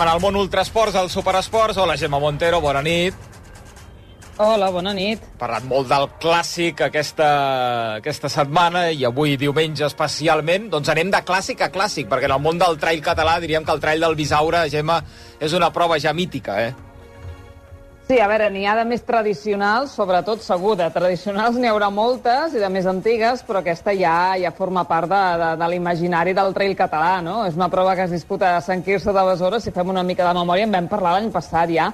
Entrem en el món ultrasports, al superesports. Hola, Gemma Montero, bona nit. Hola, bona nit. Parlat molt del clàssic aquesta, aquesta setmana i avui diumenge especialment. Doncs anem de clàssic a clàssic, perquè en el món del trail català diríem que el trail del Bisaure, Gemma, és una prova ja mítica, eh? Sí, a veure, n'hi ha de més tradicionals, sobretot segur. De tradicionals n'hi haurà moltes i de més antigues, però aquesta ja ja forma part de, de, de l'imaginari del trail català, no? És una prova que es disputa a Sant Quirze de Besora, si fem una mica de memòria, en vam parlar l'any passat ja,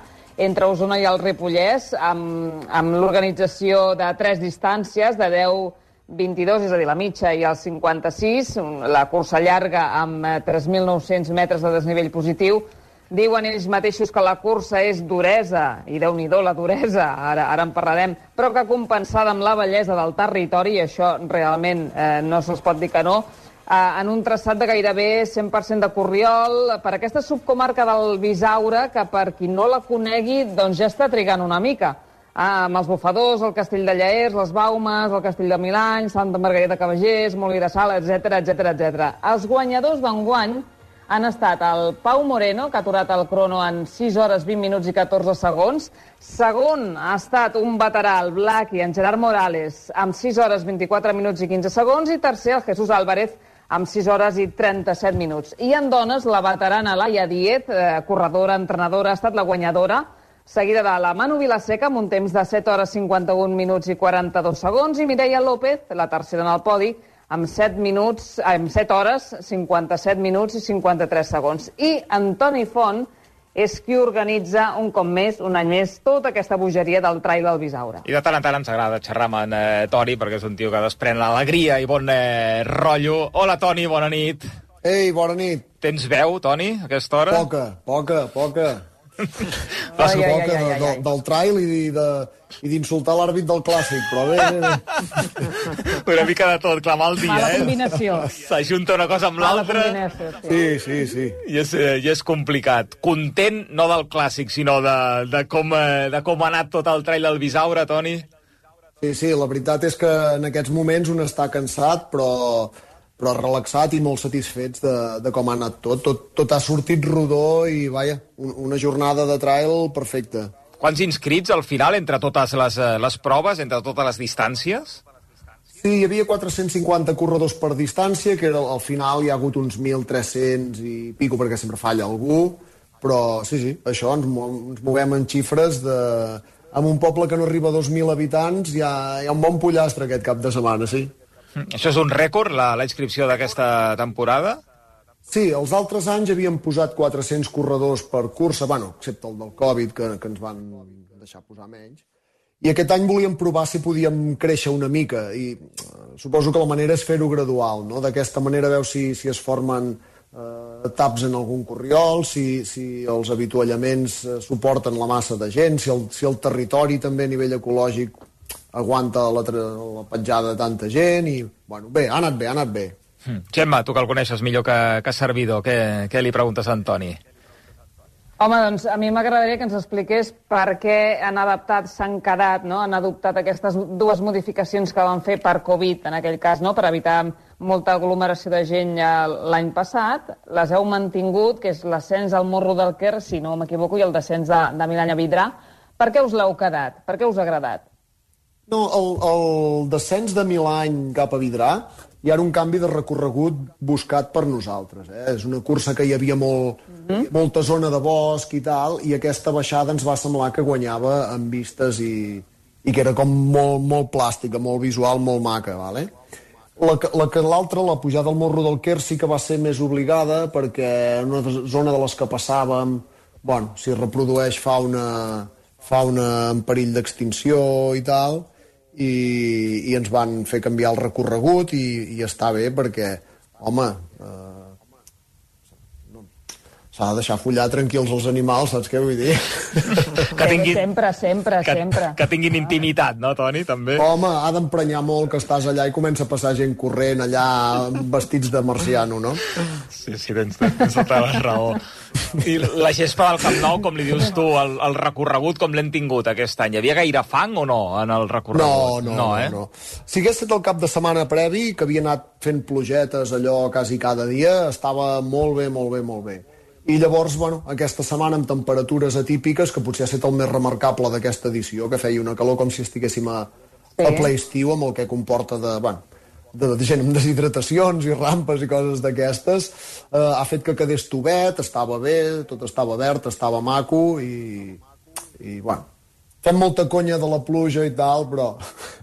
entre Osona i el Ripollès, amb, amb l'organització de tres distàncies, de 10 22, és a dir, la mitja i el 56, la cursa llarga amb 3.900 metres de desnivell positiu, Diuen ells mateixos que la cursa és duresa, i déu nhi la duresa, ara, ara en parlarem, però que compensada amb la bellesa del territori, i això realment eh, no se'ls pot dir que no, eh, en un traçat de gairebé 100% de corriol, per aquesta subcomarca del Bisaure, que per qui no la conegui, doncs ja està trigant una mica. Ah, amb els bufadors, el castell de Lleers, les Baumes, el castell de Milany, Santa Margarida Cavallers, Molí de Sala, etc etc etc. Els guanyadors d'enguany han estat el Pau Moreno, que ha aturat el crono en 6 hores 20 minuts i 14 segons. Segon ha estat un veterà, el Blackie, en Gerard Morales, amb 6 hores 24 minuts i 15 segons. I tercer, el Jesús Álvarez, amb 6 hores i 37 minuts. I en dones, la veterana Laia Diet, eh, corredora, entrenadora, ha estat la guanyadora, seguida de la Manu Vilaseca amb un temps de 7 hores 51 minuts i 42 segons, i Mireia López, la tercera en el podi, amb 7 minuts, amb 7 hores, 57 minuts i 53 segons. I Antoni Font és qui organitza un cop més, un any més, tota aquesta bogeria del trail del Bisaure. I de tant en tant ens agrada xerrar amb en eh, Toni, perquè és un tio que desprèn l'alegria i bon eh, rotllo. Hola, Toni, bona nit. Ei, bona nit. Tens veu, Toni, a aquesta hora? Poca, poca, poca. Ai, ai, poca ai, de, ai, de, ai. del trail i de, i d'insultar l'àrbit del clàssic, però bé, bé, bé. Una mica de tot, clar, mal dia, Mala eh? combinació. S'ajunta una cosa amb l'altra sí. Sí, sí, i és, eh, i és complicat. Content, no del clàssic, sinó de, de, com, eh, de com ha anat tot el trail del Bisaure, Toni? Sí, sí, la veritat és que en aquests moments un està cansat, però, però relaxat i molt satisfets de, de com ha anat tot. tot. Tot ha sortit rodó i, vaja, un, una jornada de trail perfecta. Quants inscrits al final entre totes les, eh, les proves, entre totes les distàncies? Sí, hi havia 450 corredors per distància, que era, al final hi ha hagut uns 1.300 i pico perquè sempre falla algú, però sí, sí, això, ens, ens movem en xifres de... En un poble que no arriba a 2.000 habitants hi ha, hi ha un bon pollastre aquest cap de setmana, sí. Això és un rècord, la, la inscripció d'aquesta temporada? Sí, els altres anys havíem posat 400 corredors per cursa, bueno, excepte el del Covid, que, que ens van deixar posar menys. I aquest any volíem provar si podíem créixer una mica i eh, suposo que la manera és fer-ho gradual, no? D'aquesta manera veus si, si es formen eh, taps en algun corriol, si, si els avituallaments eh, suporten la massa de gent, si el, si el territori també a nivell ecològic aguanta la, la petjada de tanta gent i, bueno, bé, ha anat bé, ha anat bé. Mm. Gemma, tu que el coneixes millor que, que servidor, què, què li preguntes a Antoni? Home, doncs a mi m'agradaria que ens expliqués per què han adaptat, s'han quedat, no? han adoptat aquestes dues modificacions que van fer per Covid, en aquell cas, no? per evitar molta aglomeració de gent ja l'any passat. Les heu mantingut, que és l'ascens al Morro del Quer, si no m'equivoco, i el descens de, de Milany a Vidrà. Per què us l'heu quedat? Per què us ha agradat? No, el, el descens de Milany cap a Vidrà ja era un canvi de recorregut buscat per nosaltres. Eh? És una cursa que hi havia molt, molta zona de bosc i tal, i aquesta baixada ens va semblar que guanyava en vistes i, i que era com molt, molt plàstica, molt visual, molt maca. Vale? La, que- la que la pujada al Morro del Quer, sí que va ser més obligada perquè en una zona de les que passàvem bueno, s'hi reprodueix fauna, fauna en perill d'extinció i tal, i, i ens van fer canviar el recorregut i, i està bé perquè, home, eh, s'ha de deixar follar tranquils els animals, saps què vull dir? Que tinguin, Sempre, sempre, que, sempre. que tinguin intimitat, no, Toni, també? Home, ha d'emprenyar molt que estàs allà i comença a passar gent corrent allà vestits de marciano, no? Sí, sí, tens, tens tota la raó. I la gespa del Camp Nou, com li dius tu, el, el recorregut com l'hem tingut aquest any? Hi havia gaire fang o no en el No, recorregut? no, no, eh? no. Si hagués estat el cap de setmana previ, que havia anat fent plugetes allò quasi cada dia, estava molt bé, molt bé, molt bé. I llavors, bueno, aquesta setmana amb temperatures atípiques, que potser ha estat el més remarcable d'aquesta edició, que feia una calor com si estiguéssim a, sí. a ple estiu, amb el que comporta de, bueno, de, de gent amb deshidratacions i rampes i coses d'aquestes, eh, ha fet que quedés tovet, estava bé, tot estava verd, estava maco i, i bueno, fem molta conya de la pluja i tal, però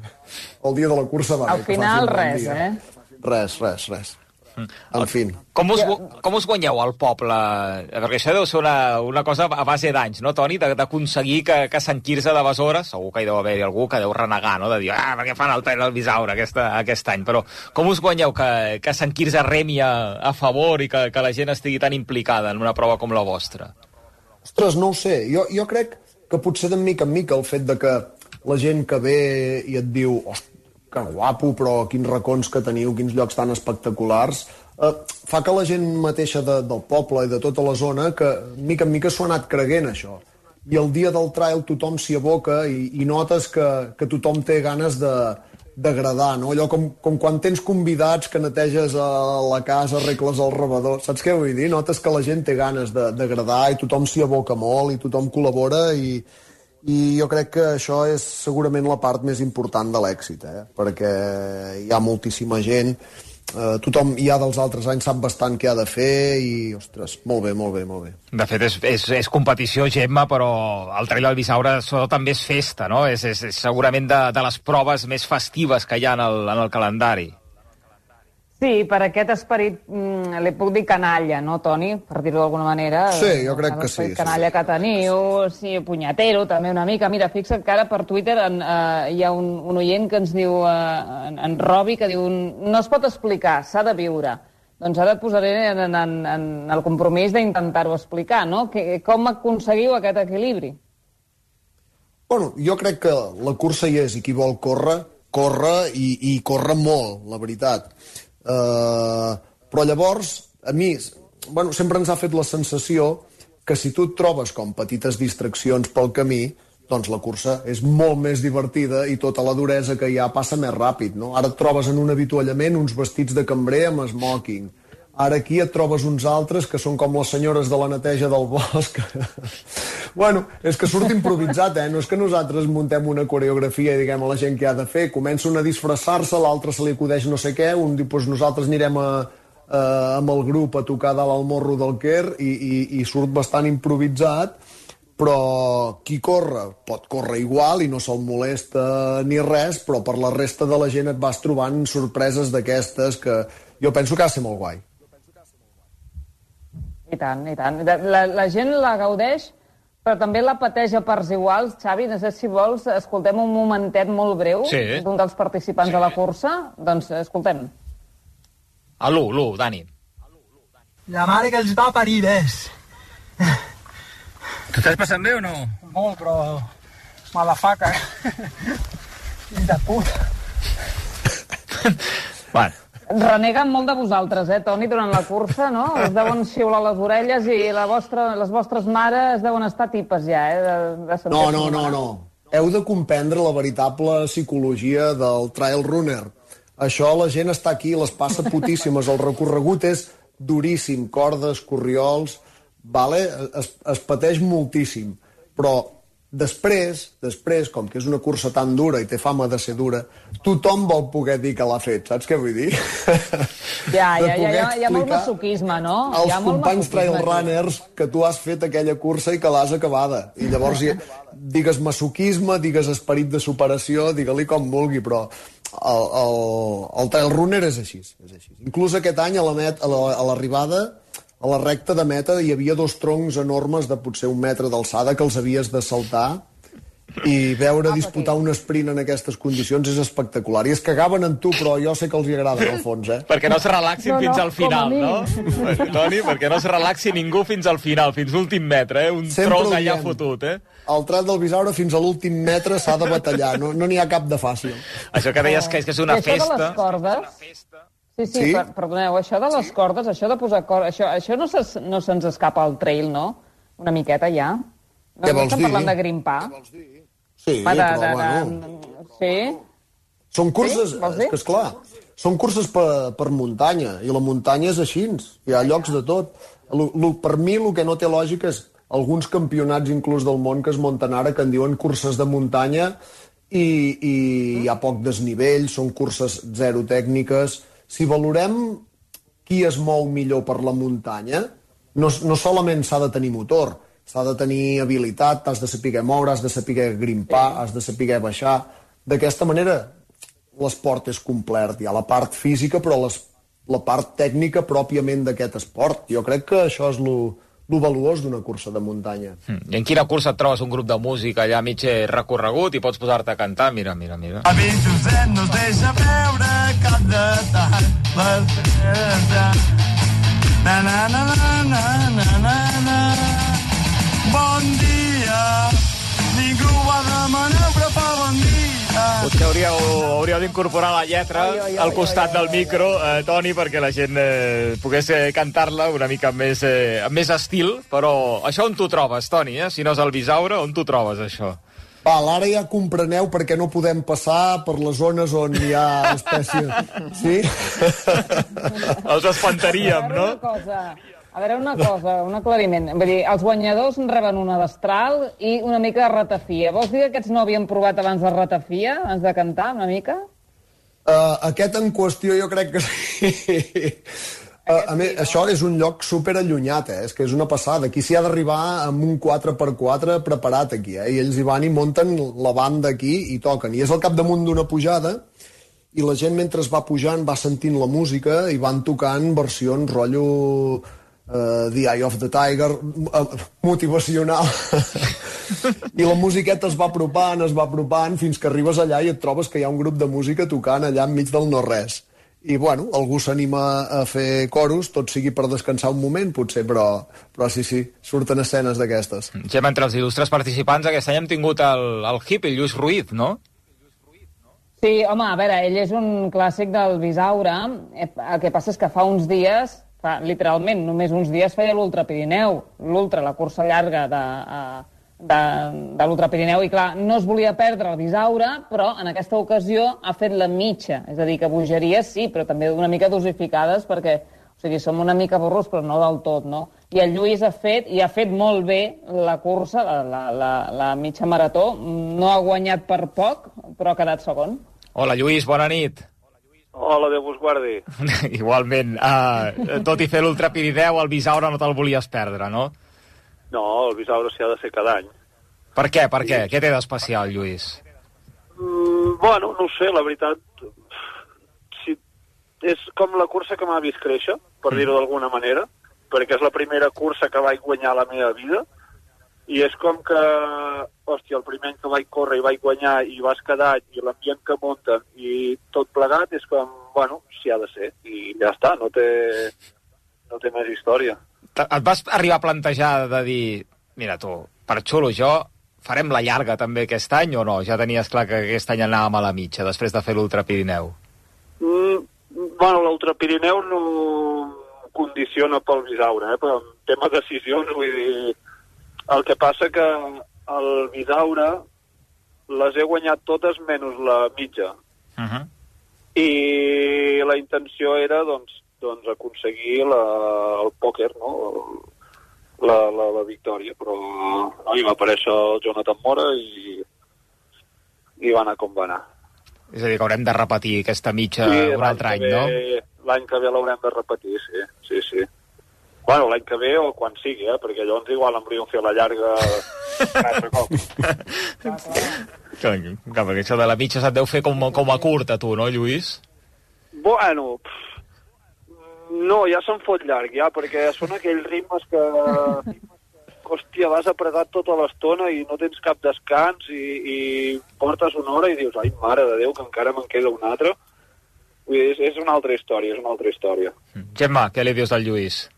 el dia de la cursa va Al bé. final res, dia. eh? Res, res, res. En fi. Com us, com us guanyeu al poble? Perquè això deu ser una, una cosa a base d'anys, no, Toni? D'aconseguir que, que Sant Quirze de Besora, segur que hi deu haver algú que deu renegar, no? De dir, ah, perquè fan el tren al Bisaure aquesta, aquest any. Però com us guanyeu que, que Sant Quirze remi a, a favor i que, que la gent estigui tan implicada en una prova com la vostra? Ostres, no ho sé. Jo, jo crec que potser de mica en mica el fet de que la gent que ve i et diu que guapo, però quins racons que teniu, quins llocs tan espectaculars, eh, fa que la gent mateixa de, del poble i de tota la zona, que mica en mica s'ho ha anat creguent, això. I el dia del trail tothom s'hi aboca i, i notes que, que tothom té ganes de d'agradar, no? Allò com, com quan tens convidats que neteges a la casa, arregles el rebedor, saps què vull dir? Notes que la gent té ganes d'agradar i tothom s'hi aboca molt i tothom col·labora i, i jo crec que això és segurament la part més important de l'èxit, eh? perquè hi ha moltíssima gent, eh, tothom ja dels altres anys sap bastant què ha de fer i, ostres, molt bé, molt bé, molt bé. De fet, és, és, és competició, Gemma, però el Trail del Bisaure sobretot també és festa, no? És, és, és segurament de, de les proves més festives que hi ha en el, en el calendari. Sí, per aquest esperit, mm, li puc dir canalla, no, Toni? Per dir-ho d'alguna manera. Sí, jo crec que sí. Canalla sí. que teniu, sí, punyatero, també una mica. Mira, fixa't que ara per Twitter en, uh, hi ha un, un oient que ens diu, uh, en, en Robi, que diu no es pot explicar, s'ha de viure. Doncs ara et posaré en, en, en el compromís d'intentar-ho explicar, no? Que, com aconseguiu aquest equilibri? Bueno, jo crec que la cursa hi és i qui vol córrer, corre i, i corre molt, la veritat. Uh, però llavors, a mi, bueno, sempre ens ha fet la sensació que si tu et trobes com petites distraccions pel camí, doncs la cursa és molt més divertida i tota la duresa que hi ha passa més ràpid, no? Ara et trobes en un avituallament uns vestits de cambrer amb smoking, Ara aquí et trobes uns altres que són com les senyores de la neteja del bosc. bueno, és que surt improvisat, eh? No és que nosaltres muntem una coreografia i diguem a la gent què ha de fer. Comencen a disfressar-se, l'altre se li acudeix no sé què, un diu, doncs nosaltres anirem a, a, amb el grup a tocar dalt al morro del Quer i, i, i surt bastant improvisat, però qui corre pot córrer igual i no se'l molesta ni res, però per la resta de la gent et vas trobant sorpreses d'aquestes que jo penso que ha de ser molt guai. I tant, i tant. La, la gent la gaudeix, però també la pateix a parts iguals. Xavi, no sé si vols, escoltem un momentet molt breu sí. d'un dels participants sí. de la cursa. Doncs escoltem. A l'1, l'1, Dani. La mare que els va parir és. T'ho estàs passant bé o no? Molt, però... Mala faca, eh? I de puta. bueno, Reneguen molt de vosaltres, eh, Toni, durant la cursa, no? Us deuen xiular les orelles i la vostra, les vostres mares deuen estar tipes ja, eh? De, de no, no, no, no. Heu de comprendre la veritable psicologia del trail runner. Això la gent està aquí, les passa putíssimes. El recorregut és duríssim, cordes, corriols, vale? es, es pateix moltíssim. Però Després, després, com que és una cursa tan dura i té fama de ser dura, tothom vol poder dir que l'ha fet, saps què vull dir? Ja, ja, ja, ja, hi ha molt masoquisme, no? Els hi ha companys trail runners que tu has fet aquella cursa i que l'has acabada. I llavors, digues masoquisme, digues esperit de superació, digue-li com vulgui, però el, el, el trail runner és així, és així. Inclús aquest any, a l'arribada, la a la recta de meta hi havia dos troncs enormes de potser un metre d'alçada que els havies de saltar i veure ah, disputar un sprint en aquestes condicions és espectacular. I es cagaven en tu, però jo sé que els hi agrada, al fons, eh? perquè no es relaxin no, no, fins al final, no? Toni, perquè no es relaxi ningú fins al final, fins l'últim metre, eh? Un Sempre tronc allà fotut, eh? El trat del Bisaure fins a l'últim metre s'ha de batallar, no n'hi no ha cap de fàcil. Això que deies que és, que és una I festa... de les cordes... Sí, sí, sí? Per, perdoneu, això de les cordes, això de posar cordes, això, això no se'ns no se escapa al trail, no? Una miqueta ja. No, Què vols dir? parlant de grimpar. Què vols dir? Sí, Va, de, però, de, bueno... Sí? Són curses, Sí? Sí? dir? que esclar, són curses per, per muntanya, i la muntanya és així, hi ha llocs de tot. Lo, lo, per mi el que no té lògica és alguns campionats inclús del món que es munten ara que en diuen curses de muntanya i, i hi ha poc desnivell, són curses zero tècniques. Si valorem qui es mou millor per la muntanya, no, no solament s'ha de tenir motor, s'ha de tenir habilitat, has de saber moure, has de saber grimpar, has de saber baixar. D'aquesta manera, l'esport és complet. Hi ha la part física, però les, la part tècnica pròpiament d'aquest esport. Jo crec que això és lo, lo valuós d'una cursa de muntanya. Mm. I en quina cursa et trobes un grup de música allà mig recorregut i pots posar-te a cantar? Mira, mira, mira. Avi Josep no es deixa veure cap detall. Na, na, na, na, na, na, na, na. Bon dia, ningú va demanar, però fa bon dia. Potser hauríeu, hauríeu d'incorporar la lletra Ai, ai, ai, al costat ai, ai, del ai. micro, eh, Toni, perquè la gent eh, pogués eh, cantar-la una mica amb més, eh, amb més estil, però això on t'ho trobes, Toni, eh? Si no és el Bisaure, on t'ho trobes, això? Val, ara ja compreneu per què no podem passar per les zones on hi ha espècie... Sí? Els espantaríem, no? una cosa, a veure una cosa, un aclariment. Vull dir, els guanyadors reben una destral i una mica de ratafia. Vols dir que aquests no havien provat abans de ratafia, abans de cantar, una mica? Uh, aquest en qüestió jo crec que sí. Uh, a més, això és un lloc super allunyat, eh? és que és una passada. Aquí s'hi ha d'arribar amb un 4x4 preparat aquí, eh? i ells hi van i munten la banda aquí i toquen. I és al capdamunt d'una pujada, i la gent mentre es va pujant va sentint la música i van tocant versions rotllo uh, The Eye of the Tiger uh, motivacional i la musiqueta es va apropant, es va apropant fins que arribes allà i et trobes que hi ha un grup de música tocant allà enmig del no-res i bueno, algú s'anima a fer coros, tot sigui per descansar un moment, potser, però, però sí, sí, surten escenes d'aquestes. Gem, entre els il·lustres participants, aquest any hem tingut el, el hip, el Lluís Ruiz, no? Sí, home, a veure, ell és un clàssic del Bisaure. Eh, El que passa és que fa uns dies, fa, literalment, només uns dies feia l'Ultra Pirineu, l'Ultra, la cursa llarga de, eh, de, de l'Ultra Pirineu, i clar, no es volia perdre el Bisaure, però en aquesta ocasió ha fet la mitja. És a dir, que bogeries sí, però també una mica dosificades, perquè o sigui, som una mica burros, però no del tot, no? I el Lluís ha fet, i ha fet molt bé la cursa, la, la, la, la mitja marató. No ha guanyat per poc, però ha quedat segon. Hola, Lluís, bona nit. Hola, Déu vos guardi. Igualment, uh, tot i fer l'Ultra Pirineu, el Bisaure no te'l volies perdre, no? No, el Bisaure s'hi ha de fer cada any. Per què, per què? Què té d'especial, Lluís? Mm, bueno, no sé, la veritat... Si, és com la cursa que m'ha vist créixer, per dir-ho d'alguna manera, perquè és la primera cursa que vaig guanyar a la meva vida, i és com que, hòstia, el primer any que vaig córrer i vaig guanyar i vas quedar i l'ambient que munten i tot plegat és com, bueno, s'hi ha de ser. I ja està, no té, no té més història. Et vas arribar a plantejar de dir, mira tu, per xulo jo, farem la llarga també aquest any o no? Ja tenies clar que aquest any anàvem a la mitja, després de fer l'Ultra Pirineu. Mm, bueno, l'Ultrapirineu no condiciona pel Bisaure, eh? però en tema de decisions, vull dir... El que passa que el Bisaure les he guanyat totes menys la mitja. Uh -huh. I la intenció era, doncs, doncs aconseguir la, el pòquer, no? La, la, la victòria, però no, hi va aparèixer el Jonathan Mora i, i va anar com va anar. És a dir, que haurem de repetir aquesta mitja un l'any altre any, que no? ve- L'any que ve l'haurem de repetir, sí, sí, sí. Bueno, l'any que ve o quan sigui, eh? perquè llavors igual em volíem fer la llarga un altre cop. Clar, perquè això de la mitja se't deu fer com, com a curt a tu, no, Lluís? Bueno, pff, no, ja se'n fot llarg, ja, perquè són aquells ritmes que... Hòstia, vas apretat tota l'estona i no tens cap descans i, i portes una hora i dius, ai, mare de Déu, que encara me'n queda una altra. Vull dir, és, és una altra història, és una altra història. Gemma, què li dius del Lluís?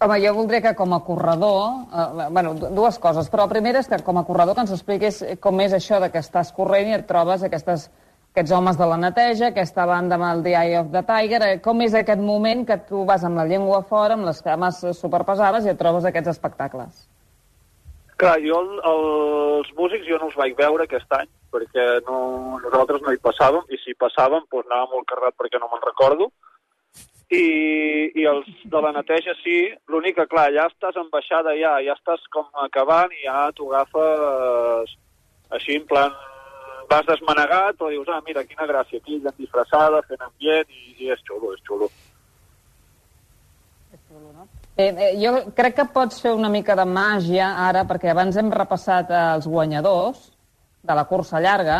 Home, jo voldria que com a corredor... Eh, bueno, du- dues coses, però la primera és que com a corredor que ens expliquis com és això de que estàs corrent i et trobes aquestes, aquests homes de la neteja, aquesta banda amb el The Eye of the Tiger, eh, com és aquest moment que tu vas amb la llengua fora, amb les cames superpesades i et trobes aquests espectacles? Clar, jo el, els músics jo no els vaig veure aquest any, perquè no, nosaltres no hi passàvem, i si passàvem, doncs anava molt carregat perquè no me'n recordo, i, i els de la neteja sí, l'únic que, clar, ja estàs en baixada ja, ja estàs com acabant i ja t'ho agafes així, en plan, vas desmanegat, però dius, ah, mira, quina gràcia, aquí gent disfressada, fent ambient, i, i és xulo, és xulo. Eh, eh, jo crec que pots fer una mica de màgia ara, perquè abans hem repassat eh, els guanyadors de la cursa llarga.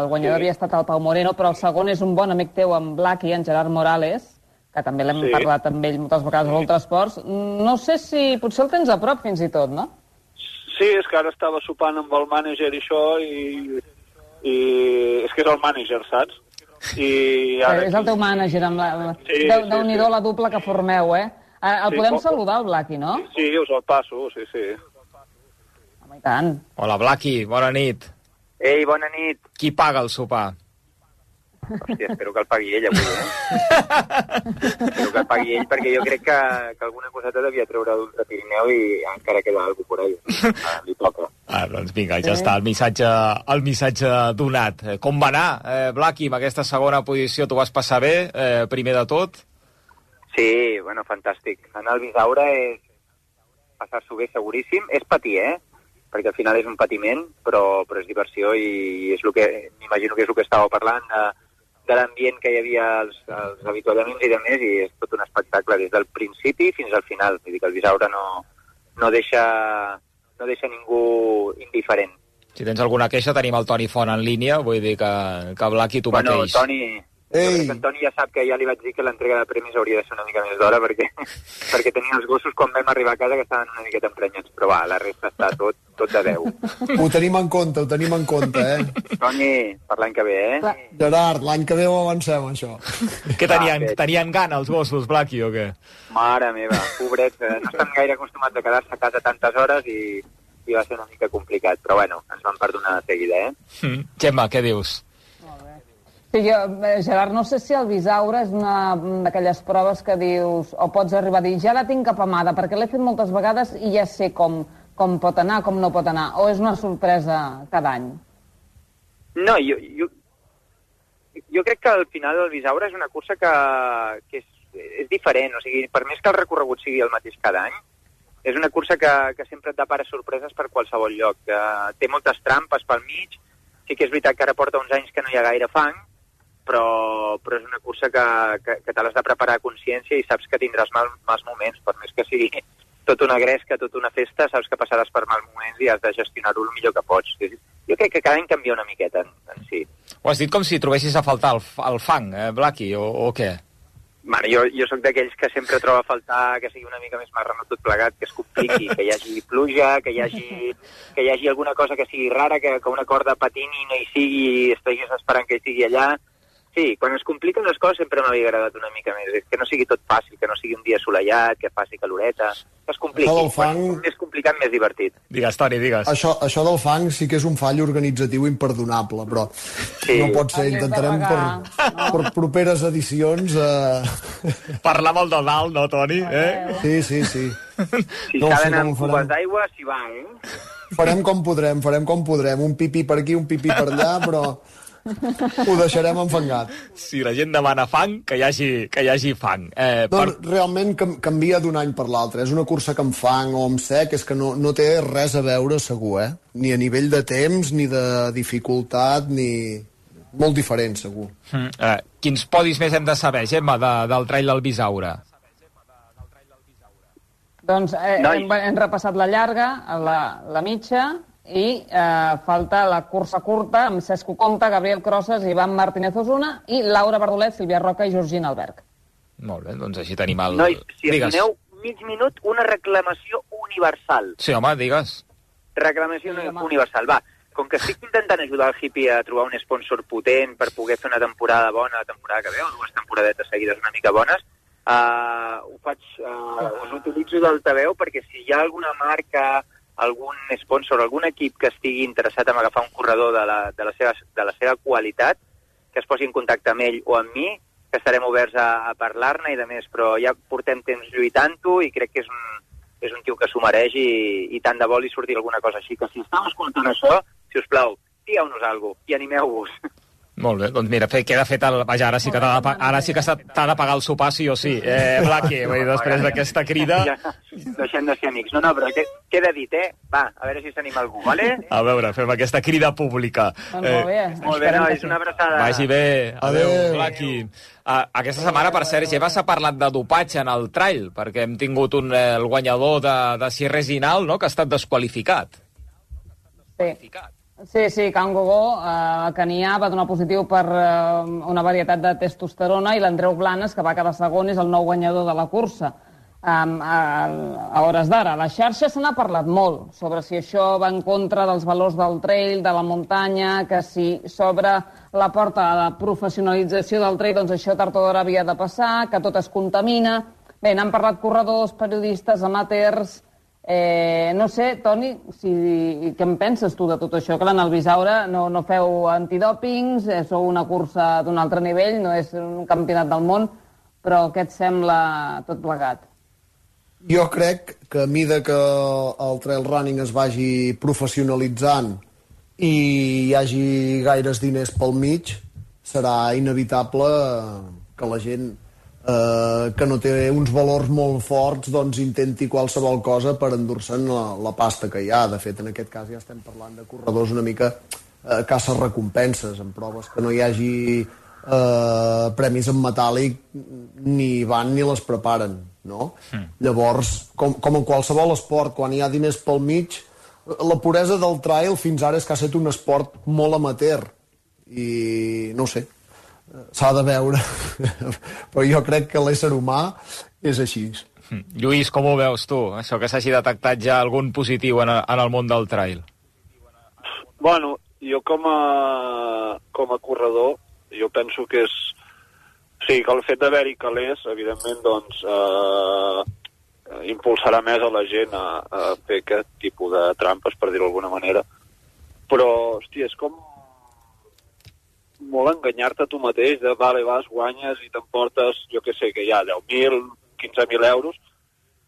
El guanyador Sí. havia estat el Pau Moreno, però el segon és un bon amic teu, en Blackie, en Gerard Morales, que també l'hem Sí. parlat amb ell moltes vegades a Ultrasports. No sé si... Potser el tens a prop, fins i tot, no? Sí, és que ara estava sopant amb el mànager i això, i, i és que és el mànager, saps? I ara... és el teu mànager. Amb la... Sí, Déu, sí, Déu-n'hi-do sí. la dupla que formeu, eh? Eh, El Sí, podem com- saludar, el Blackie, no? Sí, us el passo, sí, sí. Home, i tant. Hola, Blaqui, bona nit. Ei, bona nit. Qui paga el sopar? Hòstia, espero que el pagui ell avui, eh? espero que el pagui ell, perquè jo crec que, que alguna coseta devia treure d'Ultra Pirineu i encara queda alguna por ahí. Ah, li toca. Ah, doncs vinga, ja està el missatge, el missatge donat. Eh, Com va anar, eh, Blaqui, amb aquesta segona posició? T'ho vas passar bé, eh, primer de tot? Sí, bueno, fantàstic. Anar al Bisaura és passar-s'ho bé seguríssim. És patir, eh? Perquè al final és un patiment, però, però és diversió i és el que, m'imagino que és el que estàveu parlant de, de l'ambient que hi havia als, als avituallaments i de més, i és tot un espectacle des del principi fins al final. Vull dir que el Bisaura no, no, deixa, no deixa ningú indiferent. Si tens alguna queixa, tenim el Toni Font en línia, vull dir que, que Blaqui tu bueno, mateix. Toni, Ei. crec que en Toni ja sap que ja li vaig dir que l'entrega de premis hauria de ser una mica més d'hora perquè, perquè tenia els gossos quan vam arribar a casa que estaven una miqueta emprenyats, però va, la resta està tot, tot de 10. Ho tenim en compte, ho tenim en compte, eh? Toni, per l'any que ve, eh? Clar. Gerard, l'any que ve ho avancem, això. Què tenien, Ah, tenien gana els gossos, Blaqui, o què? Mare meva, pobrets, eh, no estan gaire acostumats a quedar-se a casa tantes hores i, i va ser una mica complicat, però bueno, ens van perdonar de seguida, eh? Mm. Gemma, què dius? Sí, jo, eh, Gerard, no sé si el Bisaure és una d'aquelles proves que dius, o pots arribar a dir, ja la tinc capamada, perquè l'he fet moltes vegades i ja sé com, com pot anar, com no pot anar, o és una sorpresa cada any? No, jo, jo, jo crec que al final el Bisaura és una cursa que, que és, és diferent, o sigui, per més que el recorregut sigui el mateix cada any, és una cursa que, que sempre et depara sorpreses per qualsevol lloc. Que té moltes trampes pel mig, sí que és veritat que ara porta uns anys que no hi ha gaire fang, però, però és una cursa que, que, que te l'has de preparar a consciència i saps que tindràs mal, mals moments, per més que sigui tot una gresca, tot una festa, saps que passaràs per mals moments i has de gestionar-ho el millor que pots. Jo crec que cada any canvia una miqueta en, en si. Ho has dit com si trobessis a faltar el, el fang, eh, Blaqui, o, o què? Bueno, jo, jo sóc d'aquells que sempre troba a faltar que sigui una mica més marrano tot plegat, que es compliqui, que hi hagi pluja, que hi hagi, que hi hagi alguna cosa que sigui rara, que, que una corda patini i no hi sigui estiguis esperant que hi sigui allà. Sí, quan es compliquen les coses sempre m'havia agradat una mica més. És que no sigui tot fàcil, que no sigui un dia assolellat, que faci caloreta, que es compliqui. Això del fang- Quan més complicat, més divertit. Digues, Toni, digues. Això, això del fang sí que és un fall organitzatiu imperdonable, però Sí. no pot ser. De Intentarem per, per properes edicions... Eh... Parlar amb el Donald, no, Toni? Eh? Sí, sí, sí. Si No ho amb cubes d'aigua, s'hi va, eh? Farem com podrem, farem com podrem. Un pipí per aquí, un pipí per allà, però ho deixarem enfangat. Si la gent demana fang, que hi hagi, que hi hagi fang. Eh, No, per... realment cam canvia d'un any per l'altre. És una cursa que amb fang o amb sec, és que no, no té res a veure, segur, eh? Ni a nivell de temps, ni de dificultat, ni... Molt diferent, segur. Mm, eh, quins podis més hem de saber, Gemma, de, del trail del Bisaure? Doncs eh, hem, hem repassat la llarga, la, la mitja, i eh, falta la cursa curta amb Cesc Comte, Gabriel Crosses, Ivan Martínez Osuna i Laura Bardolet, Sílvia Roca i Georgina Alberg. Molt bé, doncs així tenim el... Nois, si digues. estimeu mig minut, una reclamació universal. Sí, home, digues. Reclamació Sí, home. universal. Va, com que estic intentant ajudar el hippie a trobar un sponsor potent per poder fer una temporada bona la temporada que ve, o dues temporadetes seguides una mica bones, uh, ho faig, uh, us utilitzo d'altaveu perquè si hi ha alguna marca, algun sponsor, algun equip que estigui interessat en agafar un corredor de la, de la, seva, de la seva qualitat, que es posi en contacte amb ell o amb mi, que estarem oberts a, a parlar-ne i de més, però ja portem temps lluitant-ho i crec que és un, és un tio que s'ho mereix i, i tant de bo li surti alguna cosa així. Que si esteu escoltant això, si us plau, digueu-nos alguna cosa i animeu-vos. Molt bé, doncs mira, fe, queda fet el... Vaja, ara sí que t'ha de, pa- ara sí que t'ha de pagar el sopar sí o sí. Eh, Blaqui, vull dir, després d'aquesta crida... Ja, deixem de ser amics. No, no, però que, queda dit, eh? Va, a veure si s'anima algú, vale? A veure, fem aquesta crida pública. Doncs molt bé. Molt bé, no, és una abraçada. Vagi bé. Adéu. Blaqui. Uh, aquesta setmana, per cert, Gemma s'ha parlat de dopatge en el trail, perquè hem tingut un, eh, el guanyador de, de Sierresinal, no?, que ha estat desqualificat. Sí. Sí, sí, Can Gogó, eh, Canià, va donar positiu per eh, una varietat de testosterona i l'Andreu Blanes, que va quedar segon, és el nou guanyador de la cursa. Um, a, a hores d'ara. A la xarxa se n'ha parlat molt sobre si això va en contra dels valors del trail, de la muntanya, que si s'obre la porta a la professionalització del trail, doncs això tard o d'hora havia de passar, que tot es contamina. Bé, n'han parlat corredors, periodistes, amateurs, Eh, no sé, Toni, si, què en penses tu de tot això? Clar, en el Bisaure no, no feu antidòpings, eh, sou una cursa d'un altre nivell, no és un campionat del món, però què et sembla tot plegat? Jo crec que a mida que el trail running es vagi professionalitzant i hi hagi gaires diners pel mig, serà inevitable que la gent eh, que no té uns valors molt forts doncs intenti qualsevol cosa per endur-se'n la, la pasta que hi ha. De fet, en aquest cas ja estem parlant de corredors una mica eh, caça recompenses, en proves que no hi hagi eh, premis en metàl·lic ni van ni les preparen, no? Mm. Llavors, com, com en qualsevol esport, quan hi ha diners pel mig, la puresa del trail fins ara és que ha estat un esport molt amateur i no sé, s'ha de veure però jo crec que l'ésser humà és així Hm. Lluís, com ho veus tu, això que s'hagi detectat ja algun positiu en, en el món del trail? Bueno, jo com a, com a corredor, jo penso que és... Sí, que el fet d'haver-hi calés, evidentment, doncs, eh, impulsarà més a la gent a, a fer aquest tipus de trampes, per dir-ho d'alguna manera. Però, hòstia, és com molt enganyar-te tu mateix, de vale, vas, guanyes i t'emportes, jo que sé, que hi ha 10.000, 15.000 euros,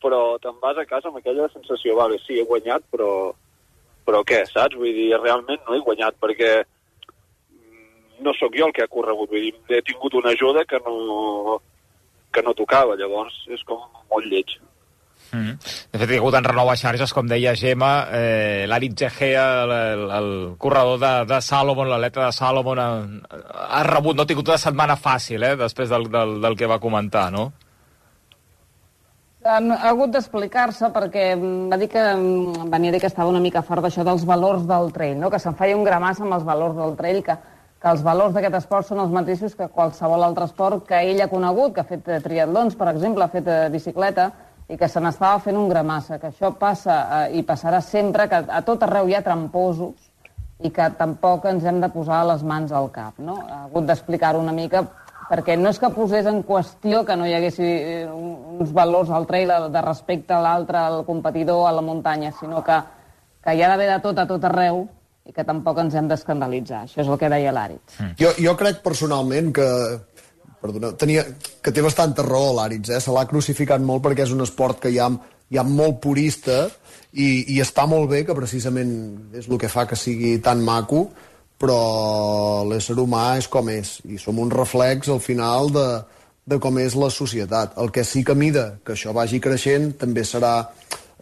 però te'n vas a casa amb aquella sensació, vale, sí, he guanyat, però, però què, saps? Vull dir, realment no he guanyat, perquè mm, no sóc jo el que ha corregut, vull dir, he tingut una ajuda que no, que no tocava, llavors és com molt lleig. Mm. De fet, hi ha hagut en renou a xarxes, com deia Gemma, eh, l'Arit Gehea, el, el, el corredor de, de Salomon, l'atleta de Salomon, ha, ha rebut, no ha tingut una setmana fàcil, eh, després del, del, del que va comentar, no? Han, ha hagut d'explicar-se perquè va dir que venia a dir que estava una mica fort d'això dels valors del trail, no? que se'n feia un gramàs amb els valors del trail, que, que els valors d'aquest esport són els mateixos que qualsevol altre esport que ell ha conegut, que ha fet eh, triatlons, per exemple, ha fet eh, bicicleta, i que se n'estava fent un gramassa, que això passa eh, i passarà sempre, que a tot arreu hi ha tramposos i que tampoc ens hem de posar les mans al cap. No? Ha hagut d'explicar-ho una mica perquè no és que posés en qüestió que no hi haguessi eh, uns valors al trail de respecte a l'altre, al competidor, a la muntanya, sinó que, que hi ha d'haver de tot a tot arreu i que tampoc ens hem d'escandalitzar. Això és el que deia l'Àrit. Jo, jo crec personalment que perdona, tenia, que té bastanta raó l'Àritz, eh? se l'ha crucificat molt perquè és un esport que hi ha, hi ha molt purista i, i està molt bé, que precisament és el que fa que sigui tan maco, però l'ésser humà és com és, i som un reflex al final de, de com és la societat. El que sí que mida que això vagi creixent també serà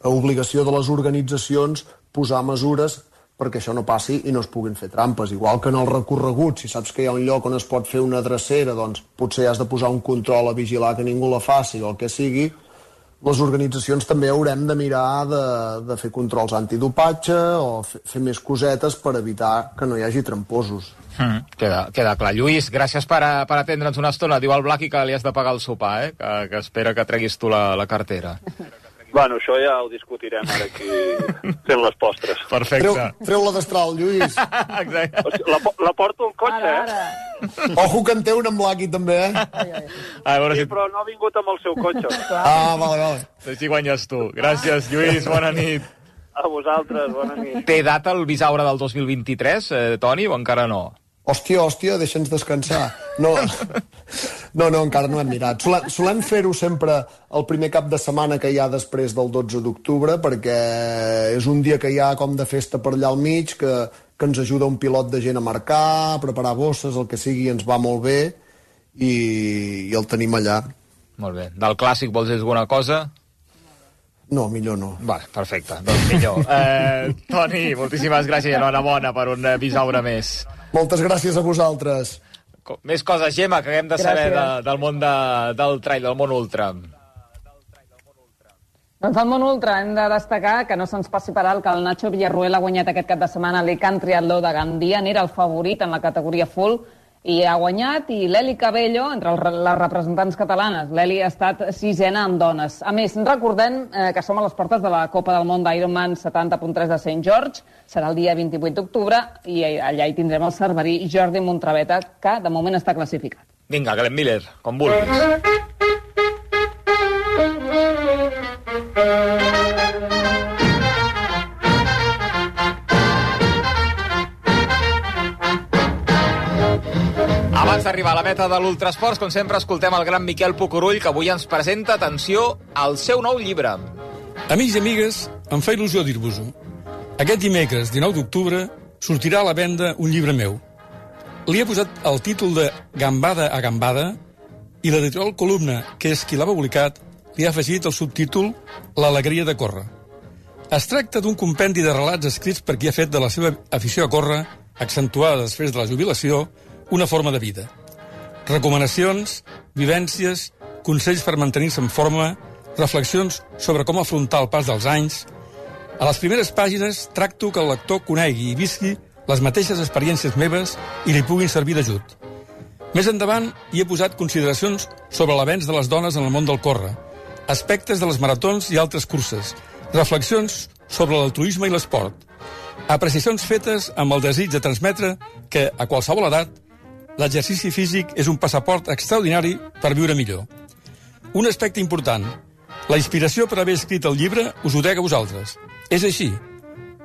obligació de les organitzacions posar mesures perquè això no passi i no es puguin fer trampes. Igual que en el recorregut, si saps que hi ha un lloc on es pot fer una drecera, doncs potser has de posar un control a vigilar que ningú la faci o el que sigui, les organitzacions també haurem de mirar de, de fer controls antidopatge o fer, fer més cosetes per evitar que no hi hagi tramposos. Mm, queda, queda clar. Lluís, gràcies per, a, per atendre'ns una estona. Diu el Blaqui que li has de pagar el sopar, eh? que, que espera que treguis tu la, la cartera. Bueno, això ja ho discutirem ara aquí fent les postres. Treu, Perfecte. treu la destral, Lluís. Exacte. La, la porto al cotxe, Ara, eh? ara. Ojo que en té un amb l'Aki, també, eh? A veure Sí, si, però no ha vingut amb el seu cotxe. Ah, vale, vale. si guanyes tu. Gràcies, Lluís, bona nit. A vosaltres, bona nit. Té data el Bisaure del 2023, eh, Toni, o encara no? Hòstia, hòstia, deixa'ns descansar. No, no, no encara no hem mirat. Solem, solem fer-ho sempre el primer cap de setmana que hi ha després del 12 d'octubre, perquè és un dia que hi ha com de festa per allà al mig, que, que ens ajuda un pilot de gent a marcar, a preparar bosses, el que sigui, ens va molt bé i, i el tenim allà. Molt bé. Del clàssic vols dir alguna cosa? No, millor no. Vale, perfecte. Doncs millor. Eh, Toni, moltíssimes gràcies i enhorabona per un eh, bisaure més. Moltes gràcies a vosaltres. Co- Més coses, Gemma, que haguem de saber de, Gràcies. del món de, del trail, del món ultra. Doncs al món ultra hem de destacar que no se'ns passi per alt que el Nacho Villarruel ha guanyat aquest cap de setmana l'Ican Triatló de Gandia, n'era el favorit en la categoria full i ha guanyat, i l'Eli Cabello, entre el, les representants catalanes. L'Eli ha estat sisena amb dones. A més, recordem eh, que som a les portes de la Copa del Món d'Ironman 70.3 de St. George, serà el dia 28 d'octubre, i allà hi tindrem el cerverí Jordi Montraveta, que de moment està classificat. Vinga, Glenn Miller, com vulguis. Abans d'arribar a la meta de l'Ultrasports, com sempre, escoltem el gran Miquel Pucurull, que avui ens presenta, atenció, el seu nou llibre. Amics i amigues, em fa il·lusió dir-vos-ho. Aquest dimecres, 19 d'octubre, sortirà a la venda un llibre meu. Li he posat el títol de Gambada a Gambada i l'editorial Columna, que és qui l'ha publicat, li ha afegit el subtítol L'alegria de córrer. Es tracta d'un compendi de relats escrits per qui ha fet de la seva afició a córrer, accentuada després de la jubilació, una forma de vida. Recomanacions, vivències, consells per mantenir-se en forma, reflexions sobre com afrontar el pas dels anys... A les primeres pàgines tracto que el lector conegui i visqui les mateixes experiències meves i li puguin servir d'ajut. Més endavant hi he posat consideracions sobre l'avenç de les dones en el món del córrer, aspectes de les maratons i altres curses, reflexions sobre l'altruisme i l'esport, apreciacions fetes amb el desig de transmetre que, a qualsevol edat, l'exercici físic és un passaport extraordinari per viure millor. Un aspecte important. La inspiració per haver escrit el llibre us ho dec a vosaltres. És així.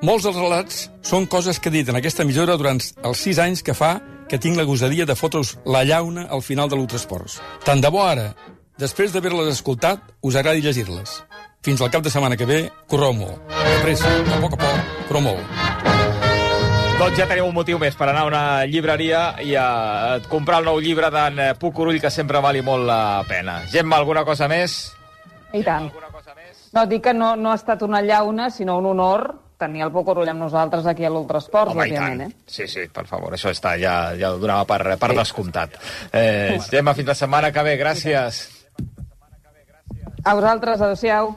Molts dels relats són coses que he dit en aquesta emissora durant els sis anys que fa que tinc la gosadia de fotre's la llauna al final de l'Ultrasports. Tant de bo ara, després d'haver-les escoltat, us agradi llegir-les. Fins al cap de setmana que ve, correu molt. De pressa, a poc a poc, però molt. Doncs ja teniu un motiu més per anar a una llibreria i a comprar el nou llibre d'en eh, Pucurull, que sempre vali molt la pena. Gemma, alguna cosa més? I tant. No, dic que no, no ha estat una llauna, sinó un honor tenir el Pocorull amb nosaltres aquí a l'Ultrasports, òbviament, eh? Sí, sí, per favor, això està, ja, ja ho donava per, per descomptat. Eh, Gemma, fins la setmana que ve, gràcies. A vosaltres, adeu-siau.